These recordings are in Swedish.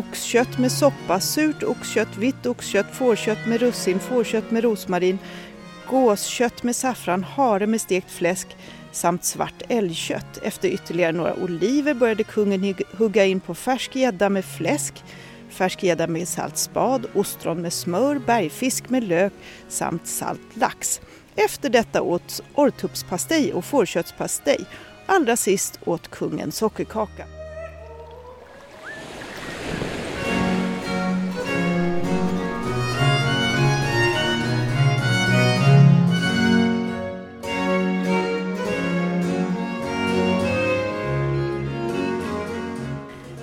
oxkött med soppa, surt oxkött, vitt oxkött, fårkött med russin, fårkött med rosmarin, gåskött med saffran, hare med stekt fläsk samt svart älgkött. Efter ytterligare några oliver började kungen hugga in på färsk gädda med fläsk, färsk gädda med salt spad, ostron med smör, bergfisk med lök samt salt lax. Efter detta åt orrtuppspastej och fårköttspastej. Allra sist åt kungen sockerkaka.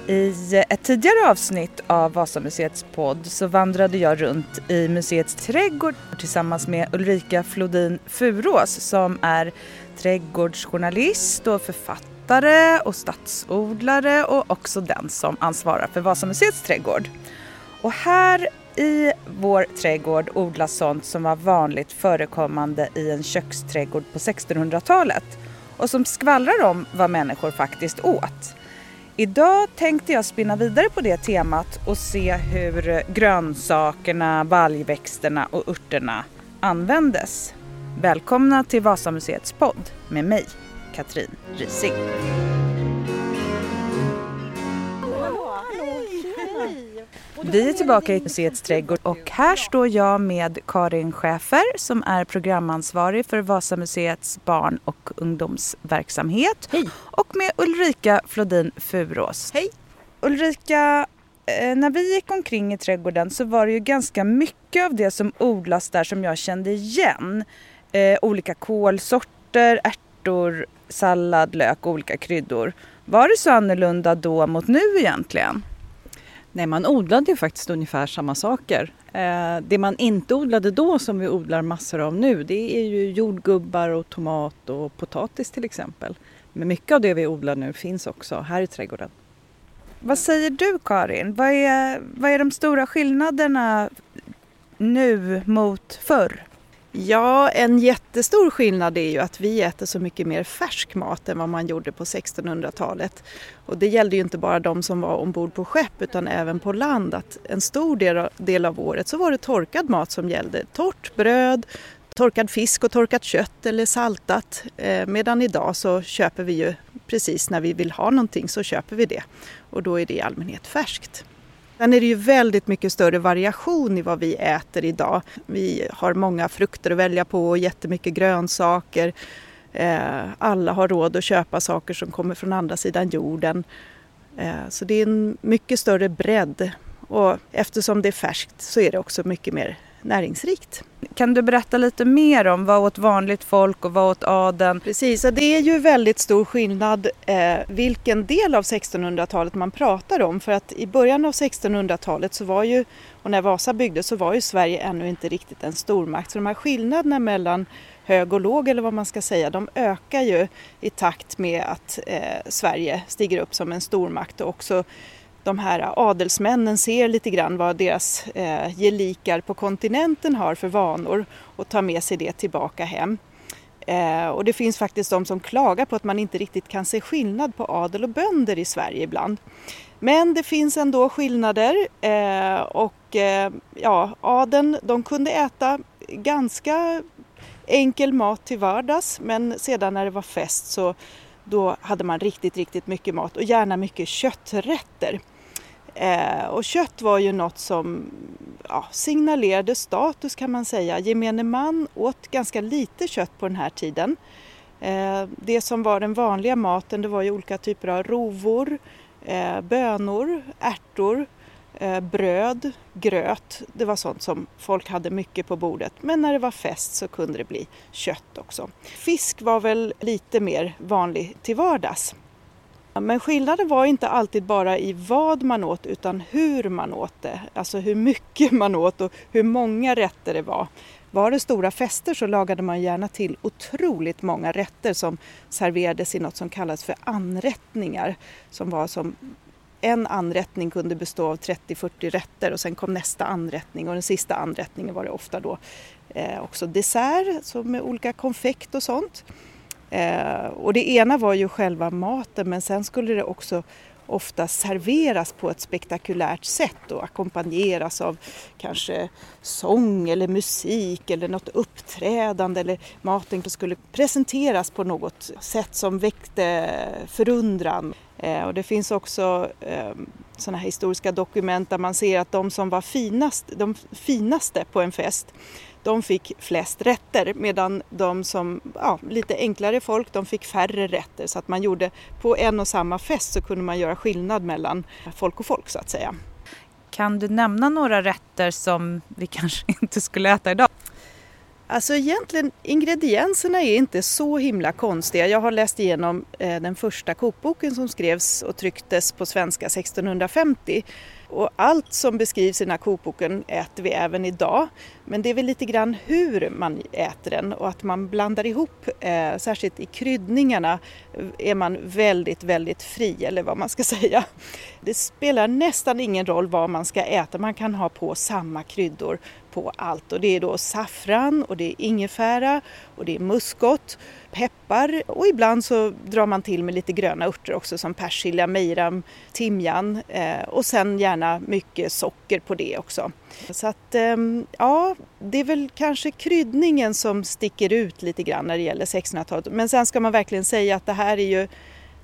I ett tidigare avsnitt av Vasamuseets podd så vandrade jag runt i museets trädgård tillsammans med Ulrika Flodin Furås som är trädgårdsjournalist och författare och stadsodlare och också den som ansvarar för Vasamuseets trädgård. Och här i vår trädgård odlas sånt som var vanligt förekommande i en köksträdgård på 1600-talet och som skvallrar om vad människor faktiskt åt. Idag tänkte jag spinna vidare på det temat och se hur grönsakerna, baljväxterna och örterna användes. Välkomna till Vasamuseets podd med mig, Katrin Rising. Vi är tillbaka i museets trädgård och här står jag med Karin Schäfer som är programansvarig för Vasamuseets barn och ungdomsverksamhet. Hej! Och med Ulrika Flodin Furås. Hej! Ulrika, eh, när vi gick omkring i trädgården så var det ju ganska mycket av det som odlas där som jag kände igen. Eh, olika kålsorter, ärtor, sallad, lök och olika kryddor. Var det så annorlunda då mot nu egentligen? Nej, man odlade ju faktiskt ungefär samma saker. Eh, det man inte odlade då som vi odlar massor av nu det är ju jordgubbar och tomat och potatis till exempel. Men mycket av det vi odlar nu finns också här i trädgården. Vad säger du Karin? Vad är, vad är de stora skillnaderna nu mot förr? Ja, en jättestor skillnad är ju att vi äter så mycket mer färsk mat än vad man gjorde på 1600-talet. Och det gällde ju inte bara de som var ombord på skepp utan även på land. Att en stor del, av året så var det torkad mat som gällde. Torrt bröd, torkad fisk och torkat kött eller saltat. Eh, medan idag så köper vi ju precis när vi vill ha någonting så köper vi det. Och då är det i allmänhet färskt. Sen är det ju väldigt mycket större variation i vad vi äter idag. Vi har många frukter att välja på och jättemycket grönsaker. Eh, alla har råd att köpa saker som kommer från andra sidan jorden. Eh, så det är en mycket större bredd och eftersom det är färskt så är det också mycket mer näringsrikt. Kan du berätta lite mer om vad åt vanligt folk och vad åt adeln? Precis, och det är ju väldigt stor skillnad eh, vilken del av 1600-talet man pratar om. För att i början av 1600-talet så var ju, och när Vasa byggdes så var ju Sverige ännu inte riktigt en stormakt. Så de här skillnaderna mellan hög och låg eller vad man ska säga, de ökar ju i takt med att eh, Sverige stiger upp som en stormakt och också de här adelsmännen ser lite grann vad deras eh, gelikar på kontinenten har för vanor och tar med sig det tillbaka hem. Eh, och det finns faktiskt de som klagar på att man inte riktigt kan se skillnad på adel och bönder i Sverige ibland. Men det finns ändå skillnader eh, och eh, ja, adeln de kunde äta ganska enkel mat till vardags men sedan när det var fest så då hade man riktigt, riktigt mycket mat och gärna mycket kötträtter. Eh, och kött var ju något som ja, signalerade status kan man säga. Gemene man åt ganska lite kött på den här tiden. Eh, det som var den vanliga maten det var ju olika typer av rovor, eh, bönor, ärtor, eh, bröd, gröt. Det var sånt som folk hade mycket på bordet. Men när det var fest så kunde det bli kött också. Fisk var väl lite mer vanlig till vardags. Men skillnaden var inte alltid bara i vad man åt utan hur man åt det. Alltså hur mycket man åt och hur många rätter det var. Var det stora fester så lagade man gärna till otroligt många rätter som serverades i något som kallas för anrättningar. Som var som en anrättning kunde bestå av 30-40 rätter och sen kom nästa anrättning och den sista anrättningen var det ofta då eh, också dessert så med olika konfekt och sånt. Eh, och det ena var ju själva maten men sen skulle det också ofta serveras på ett spektakulärt sätt och ackompanjeras av kanske sång eller musik eller något uppträdande eller maten skulle presenteras på något sätt som väckte förundran. Eh, och det finns också eh, sådana historiska dokument där man ser att de som var finast, de finaste på en fest de fick flest rätter medan de som, ja, lite enklare folk, de fick färre rätter. Så att man gjorde, på en och samma fest så kunde man göra skillnad mellan folk och folk så att säga. Kan du nämna några rätter som vi kanske inte skulle äta idag? Alltså egentligen ingredienserna är inte så himla konstiga. Jag har läst igenom eh, den första kokboken som skrevs och trycktes på svenska 1650 och allt som beskrivs i den här kokboken äter vi även idag. Men det är väl lite grann hur man äter den och att man blandar ihop, eh, särskilt i kryddningarna eh, är man väldigt, väldigt fri eller vad man ska säga. Det spelar nästan ingen roll vad man ska äta, man kan ha på samma kryddor på allt och det är då saffran och det är ingefära och det är muskot, peppar och ibland så drar man till med lite gröna örter också som persilja, mejram, timjan eh, och sen gärna mycket socker på det också. Så att ehm, ja, det är väl kanske kryddningen som sticker ut lite grann när det gäller 1600-talet. Men sen ska man verkligen säga att det här är ju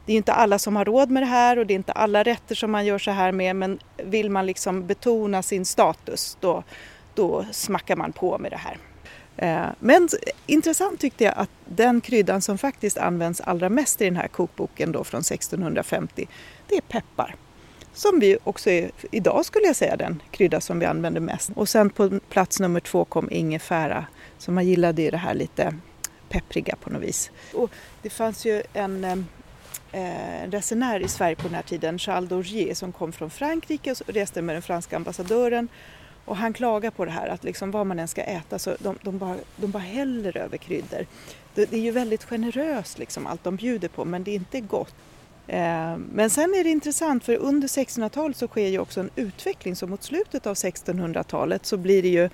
det är inte alla som har råd med det här och det är inte alla rätter som man gör så här med men vill man liksom betona sin status då, då smackar man på med det här. Eh, men intressant tyckte jag att den kryddan som faktiskt används allra mest i den här kokboken då från 1650, det är peppar. Som vi också är, idag skulle jag säga, den krydda som vi använder mest. Och sen på plats nummer två kom ingefära, så man gillade ju det här lite peppriga på något vis. Och det fanns ju en eh, resenär i Sverige på den här tiden, Charles Dorgier, som kom från Frankrike och reste med den franska ambassadören och han klagar på det här att liksom vad man än ska äta så de, de, bara, de bara häller över kryddor. Det, det är ju väldigt generöst liksom allt de bjuder på men det är inte gott. Eh, men sen är det intressant för under 1600-talet så sker ju också en utveckling så mot slutet av 1600-talet så blir det ju,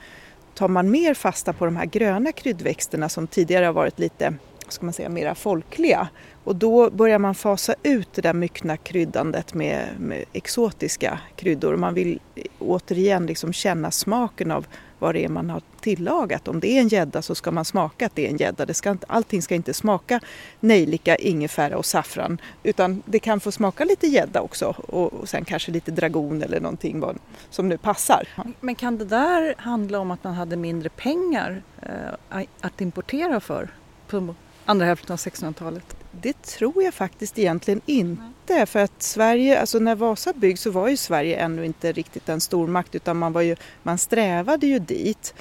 tar man mer fasta på de här gröna kryddväxterna som tidigare har varit lite ska man säga, mera folkliga. Och då börjar man fasa ut det där myckna kryddandet med, med exotiska kryddor. Man vill återigen liksom känna smaken av vad det är man har tillagat. Om det är en gädda så ska man smaka att det är en gädda. allting ska inte smaka nejlika, ingefära och saffran utan det kan få smaka lite gädda också och, och sen kanske lite dragon eller någonting vad, som nu passar. Men kan det där handla om att man hade mindre pengar eh, att importera för på andra hälften av 1600-talet? Det tror jag faktiskt egentligen inte. För att Sverige, alltså när Vasa byggs så var ju Sverige ännu inte riktigt en stormakt utan man, var ju, man strävade ju dit.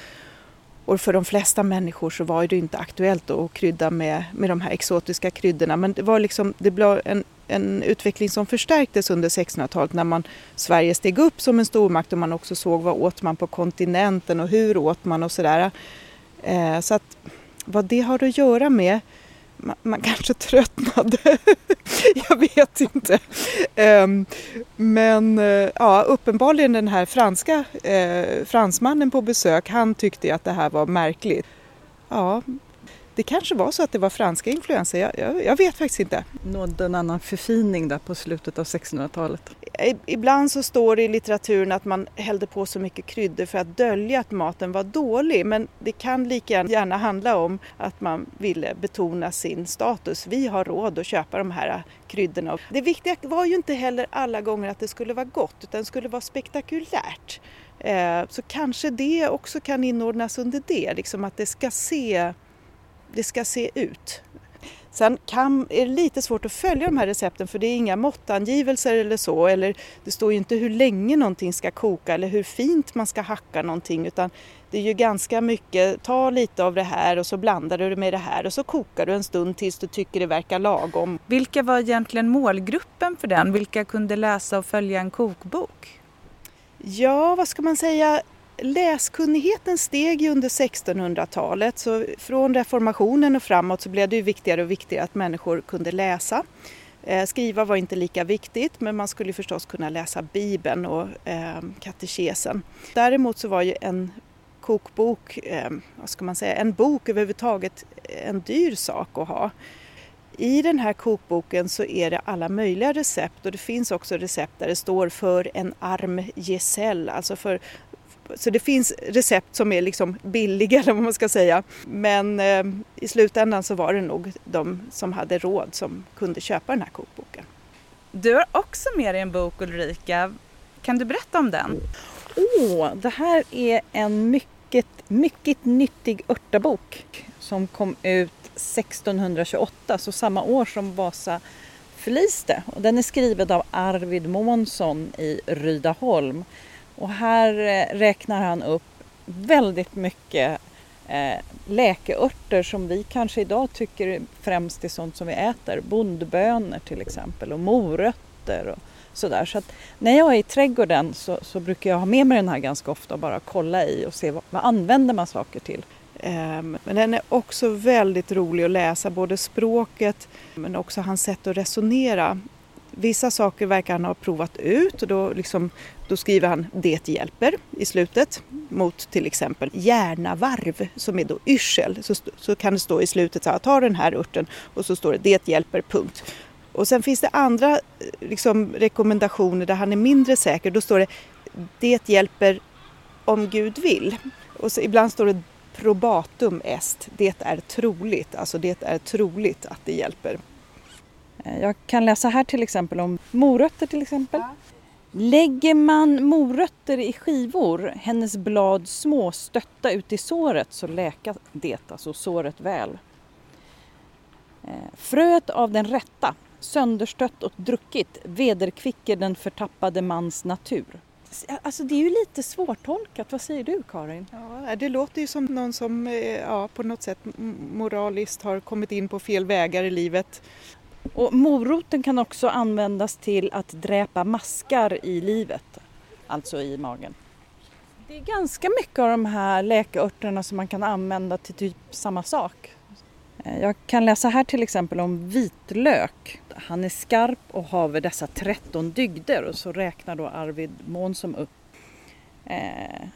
Och för de flesta människor så var det inte aktuellt att krydda med, med de här exotiska kryddorna. Men det var liksom, det blev en, en utveckling som förstärktes under 1600-talet när man, Sverige steg upp som en stormakt och man också såg vad åt man på kontinenten och hur åt man och sådär. Eh, så att vad det har att göra med man, man kanske tröttnade. jag vet inte. Um, men uh, ja, uppenbarligen den här franska uh, fransmannen på besök, han tyckte att det här var märkligt. Ja, det kanske var så att det var franska influenser, jag, jag, jag vet faktiskt inte. Nådde en annan förfining där på slutet av 1600-talet? Ibland så står det i litteraturen att man hällde på så mycket kryddor för att dölja att maten var dålig men det kan lika gärna handla om att man ville betona sin status. Vi har råd att köpa de här kryddorna. Det viktiga var ju inte heller alla gånger att det skulle vara gott utan det skulle vara spektakulärt. Eh, så kanske det också kan inordnas under det, liksom att det ska se det ska se ut. Sen kan, är det lite svårt att följa de här recepten för det är inga måttangivelser eller så eller det står ju inte hur länge någonting ska koka eller hur fint man ska hacka någonting utan det är ju ganska mycket, ta lite av det här och så blandar du det med det här och så kokar du en stund tills du tycker det verkar lagom. Vilka var egentligen målgruppen för den? Vilka kunde läsa och följa en kokbok? Ja, vad ska man säga? Läskunnigheten steg ju under 1600-talet så från reformationen och framåt så blev det ju viktigare och viktigare att människor kunde läsa. Eh, skriva var inte lika viktigt men man skulle förstås kunna läsa Bibeln och eh, katekesen. Däremot så var ju en kokbok, eh, vad ska man säga, en bok överhuvudtaget en dyr sak att ha. I den här kokboken så är det alla möjliga recept och det finns också recept där det står för en arm gesäll, alltså för så det finns recept som är liksom billiga eller vad man ska säga. Men eh, i slutändan så var det nog de som hade råd som kunde köpa den här kokboken. Du har också med dig en bok Ulrika. Kan du berätta om den? Åh, oh, det här är en mycket, mycket nyttig örtabok som kom ut 1628, så samma år som Vasa förliste. Och den är skriven av Arvid Månsson i Rydaholm. Och här eh, räknar han upp väldigt mycket eh, läkeörter som vi kanske idag tycker främst är sånt som vi äter. Bondbönor till exempel och morötter och sådär. Så att när jag är i trädgården så, så, brukar jag ha med mig den här ganska ofta och bara kolla i och se vad, vad använder man saker till. Ehm, men den är också väldigt rolig att läsa, både språket men också hans sätt att resonera. Vissa saker verkar han ha provat ut och då, liksom, då skriver han det hjälper i slutet mot till exempel hjärnavarv som är då yrsel. Så, så kan det stå i slutet så här, ta den här örten och så står det det hjälper, punkt. Och sen finns det andra eh, liksom, rekommendationer där han är mindre säker. Då står det det hjälper om Gud vill. Och så, ibland står det probatum est, det är troligt, alltså det är troligt att det hjälper. Eh, jag kan läsa här till exempel om morötter till exempel. Ja. Lägger man morötter i skivor, hennes blad små, stötta ut i såret så läka det, alltså såret väl. Eh, fröet av den rätta, sönderstött och druckit, vederkvicker den förtappade mans natur. Eh, alltså det är ju lite svårtolkat. Vad säger du Karin? Ja, det låter ju som någon som ja, på något sätt moraliskt har kommit in på fel vägar i livet. Och moroten kan också användas till att dräpa maskar i livet, alltså i magen. Det är ganska mycket av de här läkeörterna som man kan använda till typ samma sak. Eh, jag kan läsa här till exempel om vitlök. Han är skarp och haver dessa 13 dygder och så räknar då Arvid Månsson upp. Eh,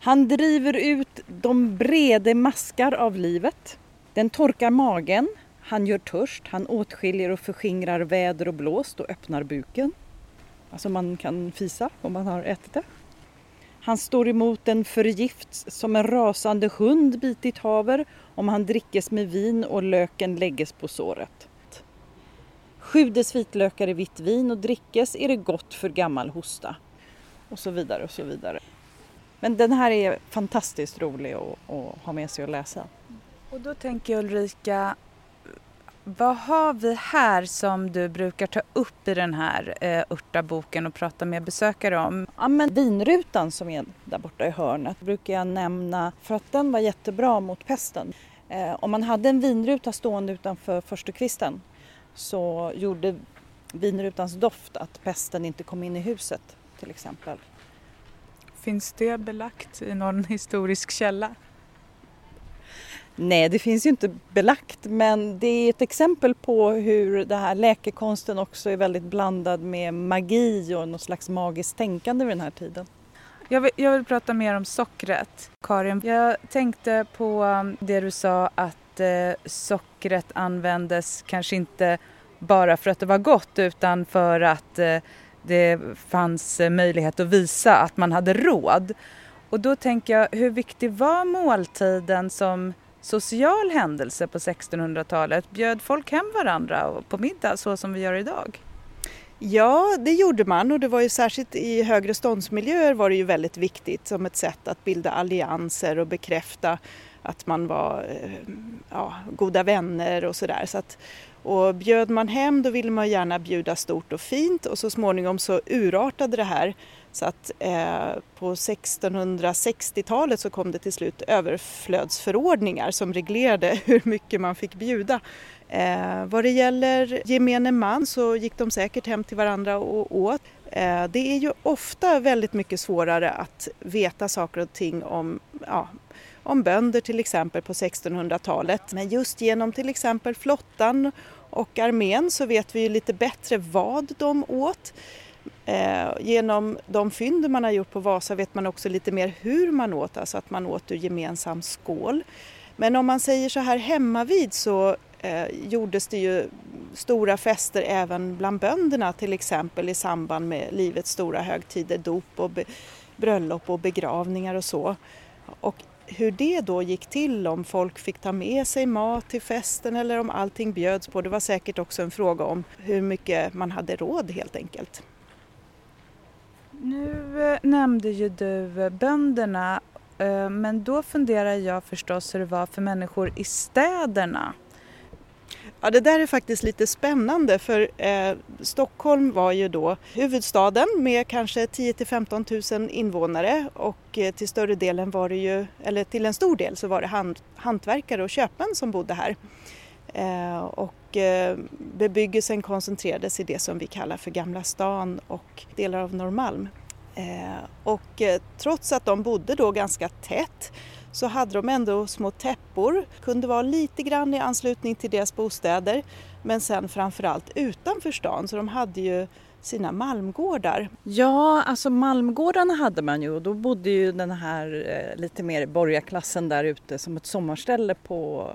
han driver ut de brede maskar av livet. Den torkar magen. Han gör törst. Han åtskiljer och förskingrar väder och blåst och öppnar buken. Alltså man kan fisa om man har ätit det. Han står emot en förgifts som en rasande hund bitit haver om han drickes med vin och löken lägges på såret. Sjudes vitlökar i vitt vin och drickes är det gott för gammal hosta. Och så vidare och så vidare. Men den här är fantastiskt rolig att, att ha med sig och läsa. Och då tänker jag Ulrika, vad har vi här som du brukar ta upp i den här eh, örtaboken och prata med besökare om? Ja, men vinrutan som är där borta i hörnet brukar jag nämna för att den var jättebra mot pesten. Eh, om man hade en vinruta stående utanför förstukvisten så gjorde vinrutans doft att pesten inte kom in i huset till exempel. Finns det belagt i någon historisk källa? Nej, det finns ju inte belagt men det är ett exempel på hur den här läkekonsten också är väldigt blandad med magi och något slags magiskt tänkande vid den här tiden. Jag vill, jag vill prata mer om sockret. Karin, jag tänkte på um, det du sa att eh, sockret användes kanske inte bara för att det var gott utan för att eh, det fanns eh, möjlighet att visa att man hade råd. Och då tänker jag, hur viktig var måltiden som social händelse på 1600-talet? Bjöd folk hem varandra på middag så som vi gör idag? Ja, det gjorde man och det var ju särskilt i högre ståndsmiljöer var det ju väldigt viktigt som ett sätt att bilda allianser och bekräfta att man var eh, ja, goda vänner och sådär. Så och bjöd man hem då ville man gärna bjuda stort och fint och så småningom så urartade det här så att eh, på 1660-talet så kom det till slut överflödsförordningar som reglerade hur mycket man fick bjuda. Eh, vad det gäller gemene man så gick de säkert hem till varandra och åt. Eh, det är ju ofta väldigt mycket svårare att veta saker och ting om, ja, om bönder till exempel på 1600-talet. Men just genom till exempel flottan och armén så vet vi ju lite bättre vad de åt. Eh, genom de fynd man har gjort på Vasa vet man också lite mer hur man åt, alltså att man åt ur gemensam skål. Men om man säger så här hemmavid så eh, gjordes det ju stora fester även bland bönderna till exempel i samband med livets stora högtider, dop och be, bröllop och begravningar och så. Och hur det då gick till, om folk fick ta med sig mat till festen eller om allting bjöds på, det var säkert också en fråga om hur mycket man hade råd helt enkelt. Nu eh, nämnde ju du eh, bönderna eh, men då funderar jag förstås hur det var för människor i städerna. Ja, det där är faktiskt lite spännande för eh, Stockholm var ju då huvudstaden med kanske 10 till 15 000 invånare och eh, till större delen var det ju, eller till en stor del så var det hand, hantverkare och köpmän som bodde här. Eh, och eh, bebyggelsen koncentrerades i det som vi kallar för Gamla stan och delar av Norrmalm. Eh, och trots att de bodde då ganska tätt så hade de ändå små täppor, kunde vara lite grann i anslutning till deras bostäder men sen framförallt utanför stan så de hade ju sina malmgårdar. Ja, alltså malmgårdarna hade man ju och då bodde ju den här eh, lite mer borgarklassen där ute som ett sommarställe på,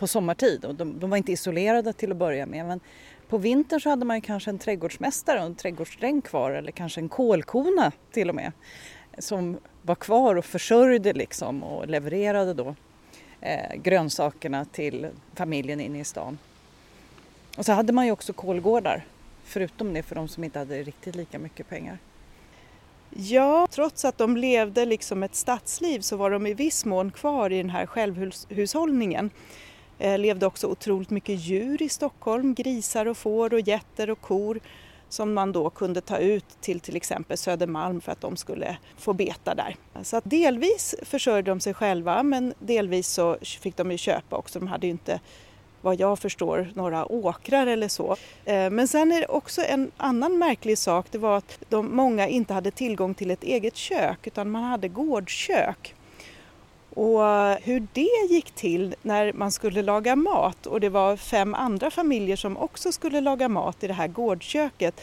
på sommartid och de, de var inte isolerade till att börja med men på vintern så hade man ju kanske en trädgårdsmästare och en trädgårdsdräng kvar eller kanske en kolkona till och med som var kvar och försörjde liksom och levererade då eh, grönsakerna till familjen inne i stan. Och så hade man ju också kolgårdar, förutom det för de som inte hade riktigt lika mycket pengar. Ja, trots att de levde liksom ett stadsliv så var de i viss mån kvar i den här självhushållningen. Det levde också otroligt mycket djur i Stockholm, grisar och får och getter och kor som man då kunde ta ut till till exempel Södermalm för att de skulle få beta där. Så att delvis försörjde de sig själva men delvis så fick de ju köpa också. De hade ju inte vad jag förstår några åkrar eller så. Eh, men sen är det också en annan märklig sak, det var att de, många inte hade tillgång till ett eget kök utan man hade gårdskök. Och hur det gick till när man skulle laga mat och det var fem andra familjer som också skulle laga mat i det här gårdsköket,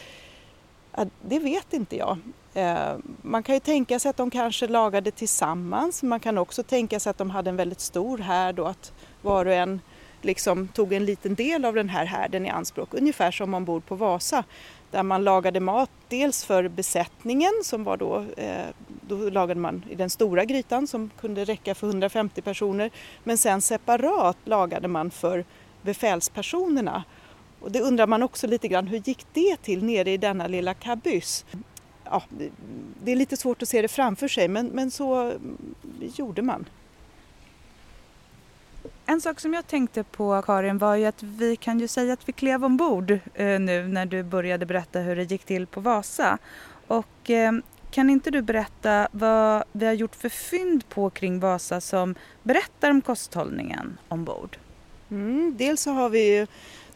det vet inte jag. Eh, man kan ju tänka sig att de kanske lagade tillsammans. Man kan också tänka sig att de hade en väldigt stor härd och att var och en liksom tog en liten del av den här härden i anspråk. Ungefär som ombord på Vasa där man lagade mat dels för besättningen som var då, eh, då lagade man i den stora grytan som kunde räcka för 150 personer men sen separat lagade man för befälspersonerna. Och det undrar man också lite grann, hur gick det till nere i denna lilla kabyss? Ja, det är lite svårt att se det framför sig men, men så gjorde man. En sak som jag tänkte på Karin var ju att vi kan ju säga att vi klev ombord eh, nu när du började berätta hur det gick till på Vasa. Och eh, kan inte du berätta vad vi har gjort för fynd på kring Vasa som berättar om kosthållningen ombord? Mm, dels så har vi ju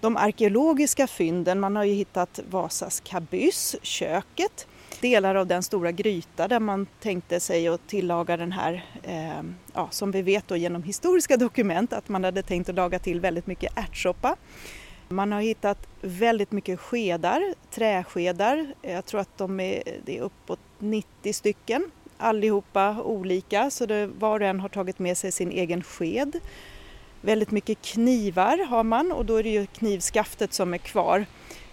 de arkeologiska fynden. Man har ju hittat Vasas kabyss, köket delar av den stora gryta där man tänkte sig att tillaga den här, eh, ja, som vi vet då genom historiska dokument, att man hade tänkt att laga till väldigt mycket ärtsoppa. Man har hittat väldigt mycket skedar, träskedar. Jag tror att de är, det är uppåt 90 stycken. Allihopa olika, så det, var och en har tagit med sig sin egen sked. Väldigt mycket knivar har man och då är det ju knivskaftet som är kvar.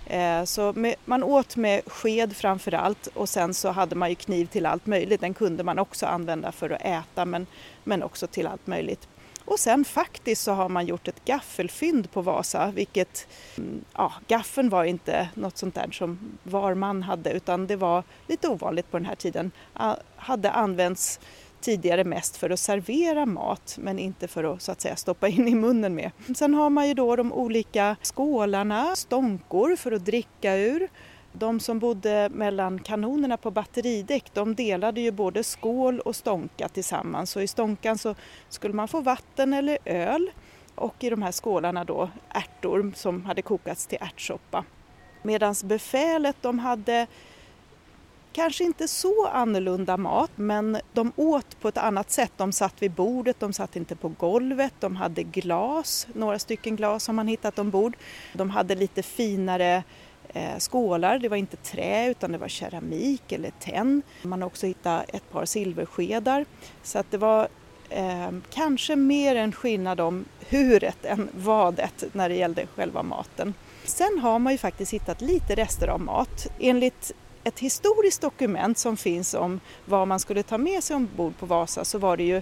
Eh, så med, man åt med sked framför allt och sen så hade man ju kniv till allt möjligt. Den kunde man också använda för att äta men, men också till allt möjligt. Och sen faktiskt så har man gjort ett gaffelfynd på Vasa vilket, mm, ja, gaffeln var inte något sånt där som var man hade utan det var lite ovanligt på den här tiden. Ah, hade använts tidigare mest för att servera mat men inte för att så att säga stoppa in i munnen med. Sen har man ju då de olika skålarna, stånkor för att dricka ur. De som bodde mellan kanonerna på batteridäck de delade ju både skål och stånka tillsammans och i stånkan så skulle man få vatten eller öl och i de här skålarna då ärtor som hade kokats till ärtsoppa. Medan befälet de hade kanske inte så annorlunda mat men de åt på ett annat sätt. De satt vid bordet, de satt inte på golvet, de hade glas, några stycken glas har man hittat ombord. De hade lite finare eh, skålar, det var inte trä utan det var keramik eller tenn. Man har också hittat ett par silverskedar. Så att det var Eh, kanske mer en skillnad om huret än vadet när det gällde själva maten. Sen har man ju faktiskt hittat lite rester av mat. Enligt ett historiskt dokument som finns om vad man skulle ta med sig ombord på Vasa så var det ju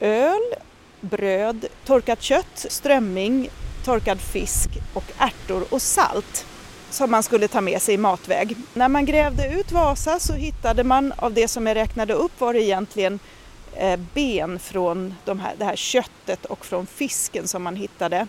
öl, bröd, torkat kött, strömming, torkad fisk och ärtor och salt som man skulle ta med sig i matväg. När man grävde ut Vasa så hittade man av det som jag räknade upp var det egentligen eh, ben från de här, det här köttet och från fisken som man hittade.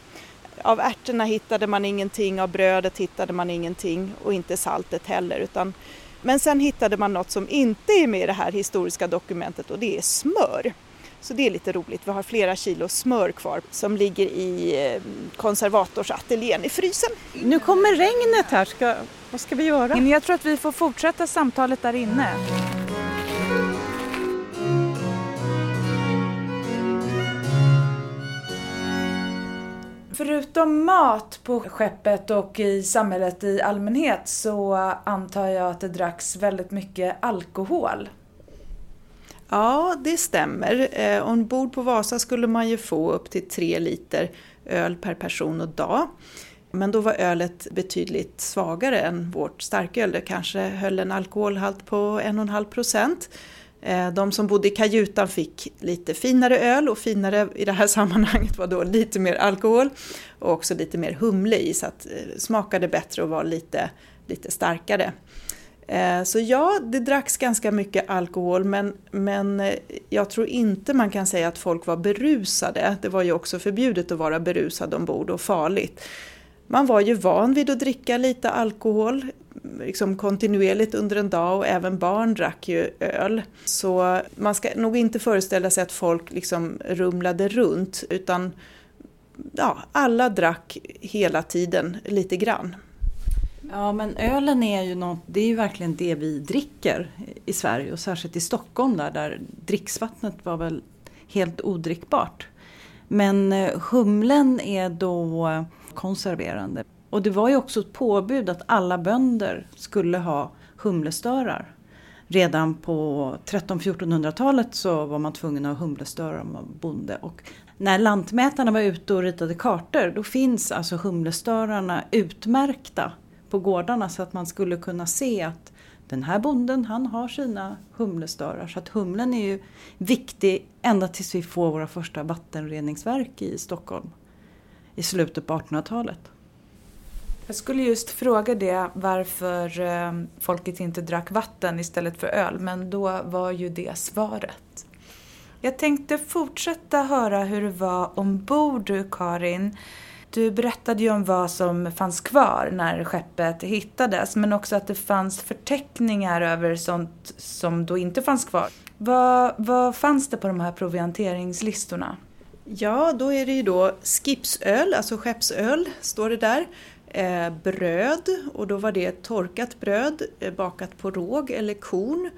Av ärtorna hittade man ingenting, av brödet hittade man ingenting och inte saltet heller. Utan, men sen hittade man något som inte är med i det här historiska dokumentet och det är smör. Så det är lite roligt. Vi har flera kilo smör kvar som ligger i eh, konservatorsateljén i frysen. Nu kommer regnet här. Ska, vad ska vi göra? Jag tror att vi får fortsätta samtalet där inne. Förutom mat på skeppet och i samhället i allmänhet så antar jag att det dracks väldigt mycket alkohol. Ja, det stämmer. Eh, ombord på Vasa skulle man ju få upp till tre liter öl per person och dag. Men då var ölet betydligt svagare än vårt starköl. Det kanske höll en alkoholhalt på 1,5 procent. Eh, de som bodde i kajutan fick lite finare öl och finare i det här sammanhanget var då lite mer alkohol och också lite mer humle i så att det smakade bättre och var lite, lite starkare. Eh, så ja, det dracks ganska mycket alkohol men, men jag tror inte man kan säga att folk var berusade. Det var ju också förbjudet att vara berusad ombord och farligt. Man var ju van vid att dricka lite alkohol liksom kontinuerligt under en dag och även barn drack ju öl. Så man ska nog inte föreställa sig att folk liksom rumlade runt utan ja, alla drack hela tiden lite grann. Ja men ölen är ju något, det är ju verkligen det vi dricker i Sverige och särskilt i Stockholm där, där dricksvattnet var väl helt odrickbart. Men eh, humlen är då konserverande. Och det var ju också ett påbud att alla bönder skulle ha humlestörar. Redan på 1300-1400-talet så var man tvungen att ha humlestörar om man var bonde. Och när lantmätarna var ute och ritade kartor då finns alltså humlestörarna utmärkta på gårdarna så att man skulle kunna se att den här bonden han har sina humlestörar. Så att humlen är ju viktig ända tills vi får våra första vattenreningsverk i Stockholm i slutet på 1800-talet. Jag skulle just fråga det varför eh, folket inte drack vatten istället för öl, men då var ju det svaret. Jag tänkte fortsätta höra hur det var ombord, Karin. Du berättade ju om vad som fanns kvar när skeppet hittades, men också att det fanns förteckningar över sånt som då inte fanns kvar. Vad, vad fanns det på de här provianteringslistorna? Ja, då är det ju då skipsöl, alltså skeppsöl, står det där eh, bröd och då var det torkat bröd eh, bakat på råg eller korn.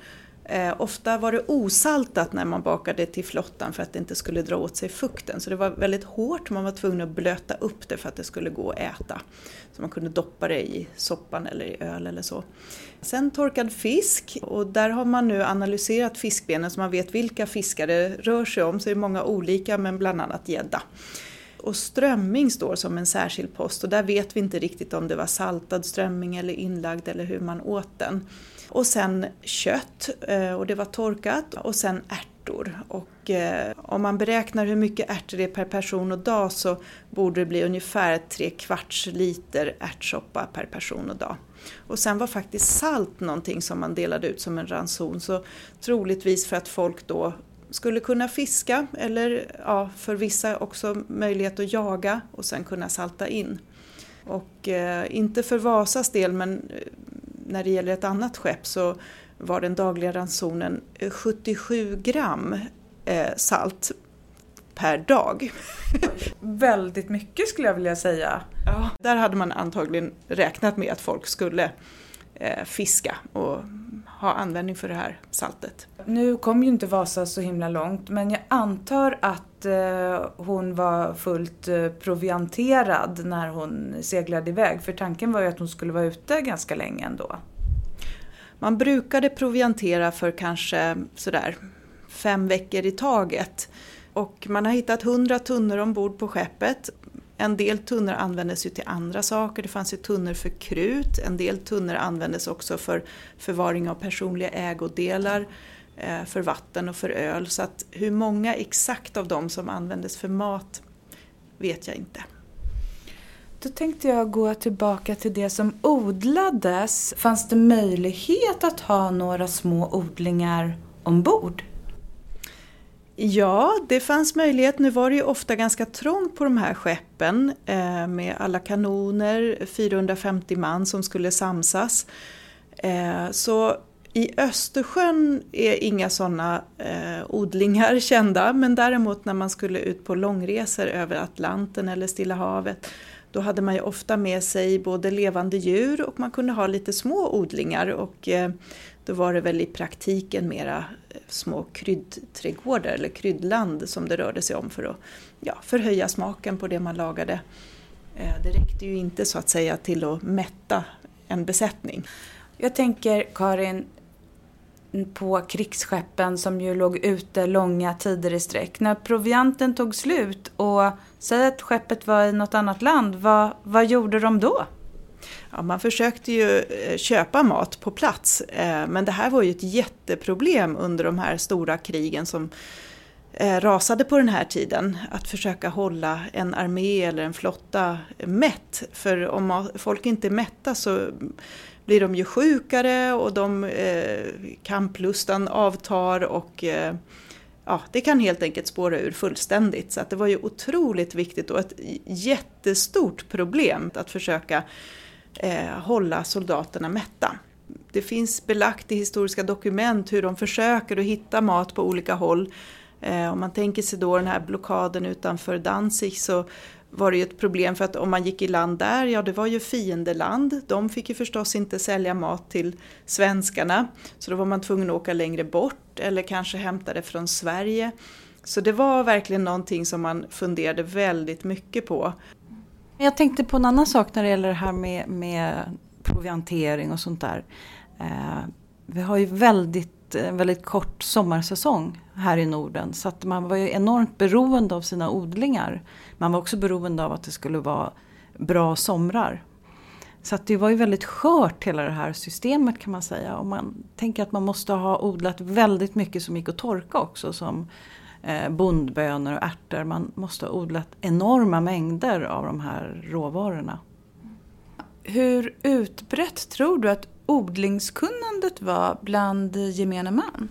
Eh, ofta var det osaltat när man bakade till flottan för att det inte skulle dra åt sig fukten. Så det var väldigt hårt, man var tvungen att blöta upp det för att det skulle gå att äta. Så man kunde doppa det i soppan eller i öl eller så. Sen torkad fisk och där har man nu analyserat fiskbenen så man vet vilka fiskar det rör sig om. Så det är många olika men bland annat gädda. Och strömming står som en särskild post och där vet vi inte riktigt om det var saltad strömming eller inlagd eller hur man åt den. Och sen kött eh, och det var torkat och sen ärtor. Och eh, om man beräknar hur mycket ärtor det är per person och dag så borde det bli ungefär tre kvarts liter ärtsoppa per person och dag. Och sen var faktiskt salt någonting som man delade ut som en ranson så troligtvis för att folk då skulle kunna fiska eller ja, för vissa också möjlighet att jaga och sen kunna salta in. Och eh, inte för Vasas del men eh, när det gäller ett annat skepp så var den dagliga ransonen 77 eh, gram eh, salt per dag. Väldigt mycket skulle jag vilja säga. Ja, där hade man antagligen räknat med att folk skulle eh, fiska och ha användning för det här saltet. Nu kom ju inte Vasa så himla långt men jag antar att hon var fullt provianterad när hon seglade iväg för tanken var ju att hon skulle vara ute ganska länge ändå. Man brukade proviantera för kanske sådär fem veckor i taget. Och man har hittat hundra tunnor ombord på skeppet. En del tunnor användes ju till andra saker. Det fanns ju tunnor för krut. En del tunnor användes också för förvaring av personliga ägodelar, eh, för vatten och för öl. Så att hur många exakt av dem som användes för mat vet jag inte. Då tänkte jag gå tillbaka till det som odlades. Fanns det möjlighet att ha några små odlingar ombord? Ja, det fanns möjlighet. Nu var det ju ofta ganska trångt på de här skeppen eh, med alla kanoner, 450 man som skulle samsas. Eh, så i Östersjön är inga sådana eh, odlingar kända men däremot när man skulle ut på långresor över Atlanten eller Stilla havet då hade man ju ofta med sig både levande djur och man kunde ha lite små odlingar och eh, då var det väl i praktiken mera eh, små kryddträdgårdar eller kryddland som det rörde sig om för att ja, förhöja smaken på det man lagade. Eh, det räckte ju inte så att säga till att mätta en besättning. Jag tänker Karin, på krigsskeppen som ju låg ute långa tider i sträck. När provianten tog slut och säg att skeppet var i något annat land, vad, vad gjorde de då? Ja, man försökte ju eh, köpa mat på plats eh, men det här var ju ett jätteproblem under de här stora krigen som eh, rasade på den här tiden. Att försöka hålla en armé eller en flotta mätt. För om folk inte är mätta så blir de ju sjukare och de, eh, kamplustan avtar och eh, ja, det kan helt enkelt spåra ur fullständigt. Så att det var ju otroligt viktigt och ett jättestort problem att försöka eh, hålla soldaterna mätta. Det finns belagt i historiska dokument hur de försöker att hitta mat på olika håll. Eh, om man tänker sig då den här blockaden utanför Danzig så var det ju ett problem för att om man gick i land där, ja det var ju fiendeland. De fick ju förstås inte sälja mat till svenskarna. Så då var man tvungen att åka längre bort eller kanske hämta det från Sverige. Så det var verkligen någonting som man funderade väldigt mycket på. Jag tänkte på en annan sak när det gäller det här med, med proviantering och sånt där. Eh, vi har ju väldigt en eh, väldigt kort sommarsäsong här i Norden. Så att man var ju enormt beroende av sina odlingar. Man var också beroende av att det skulle vara bra somrar. Så att det var ju väldigt skört hela det här systemet kan man säga. Och man tänker att man måste ha odlat väldigt mycket som gick att torka också. Som eh, bondbönor och ärtor. Man måste ha odlat enorma mängder av de här råvarorna. Hur utbrett tror du att odlingskunnandet var bland gemene man?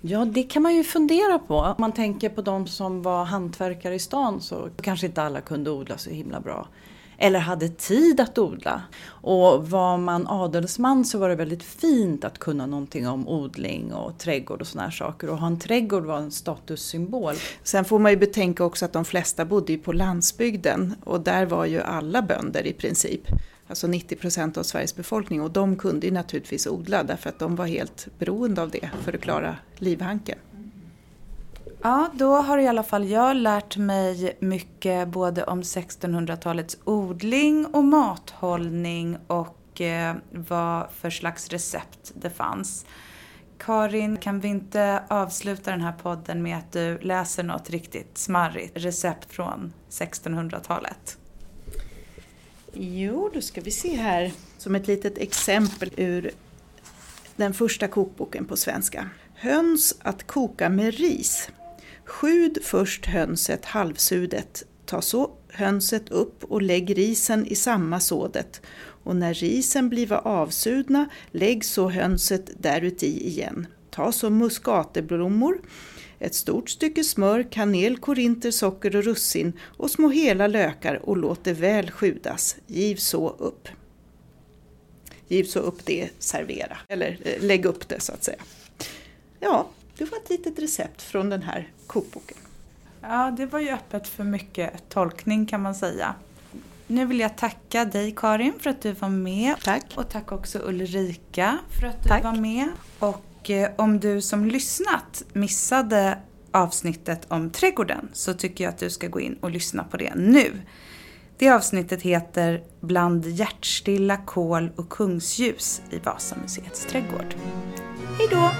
Ja, det kan man ju fundera på. Om man tänker på de som var hantverkare i stan så kanske inte alla kunde odla så himla bra. Eller hade tid att odla. Och var man adelsman så var det väldigt fint att kunna någonting om odling och trädgård och såna här saker. Och ha en trädgård var en statussymbol. Sen får man ju betänka också att de flesta bodde på landsbygden och där var ju alla bönder i princip alltså 90 procent av Sveriges befolkning och de kunde ju naturligtvis odla därför att de var helt beroende av det för att klara livhanken. Ja, då har i alla fall jag lärt mig mycket både om 1600-talets odling och mathållning och eh, vad för slags recept det fanns. Karin, kan vi inte avsluta den här podden med att du läser något riktigt smarrigt recept från 1600-talet? Jo, då ska vi se här som ett litet exempel ur den första kokboken på svenska. Höns att koka med ris. Skjud först hönset halvsudet. Ta så hönset upp och lägg risen i samma sådet och när risen bliva avsudna lägg så hönset däruti igen. Ta så muskateblommor ett stort stycke smör, kanel, korinter, socker och russin och små hela lökar och låt det väl sjudas. Giv så upp. Giv så upp det, servera, eller eh, lägg upp det så att säga. Ja, det var ett litet recept från den här kokboken. Ja, det var ju öppet för mycket tolkning kan man säga. Nu vill jag tacka dig Karin för att du var med. Tack. Och tack också Ulrika för att du tack. var med. Och och eh, om du som lyssnat missade avsnittet om trädgården så tycker jag att du ska gå in och lyssna på det nu. Det avsnittet heter Bland hjärtstilla kol och kungsljus i Vasamuseets trädgård. Hej då!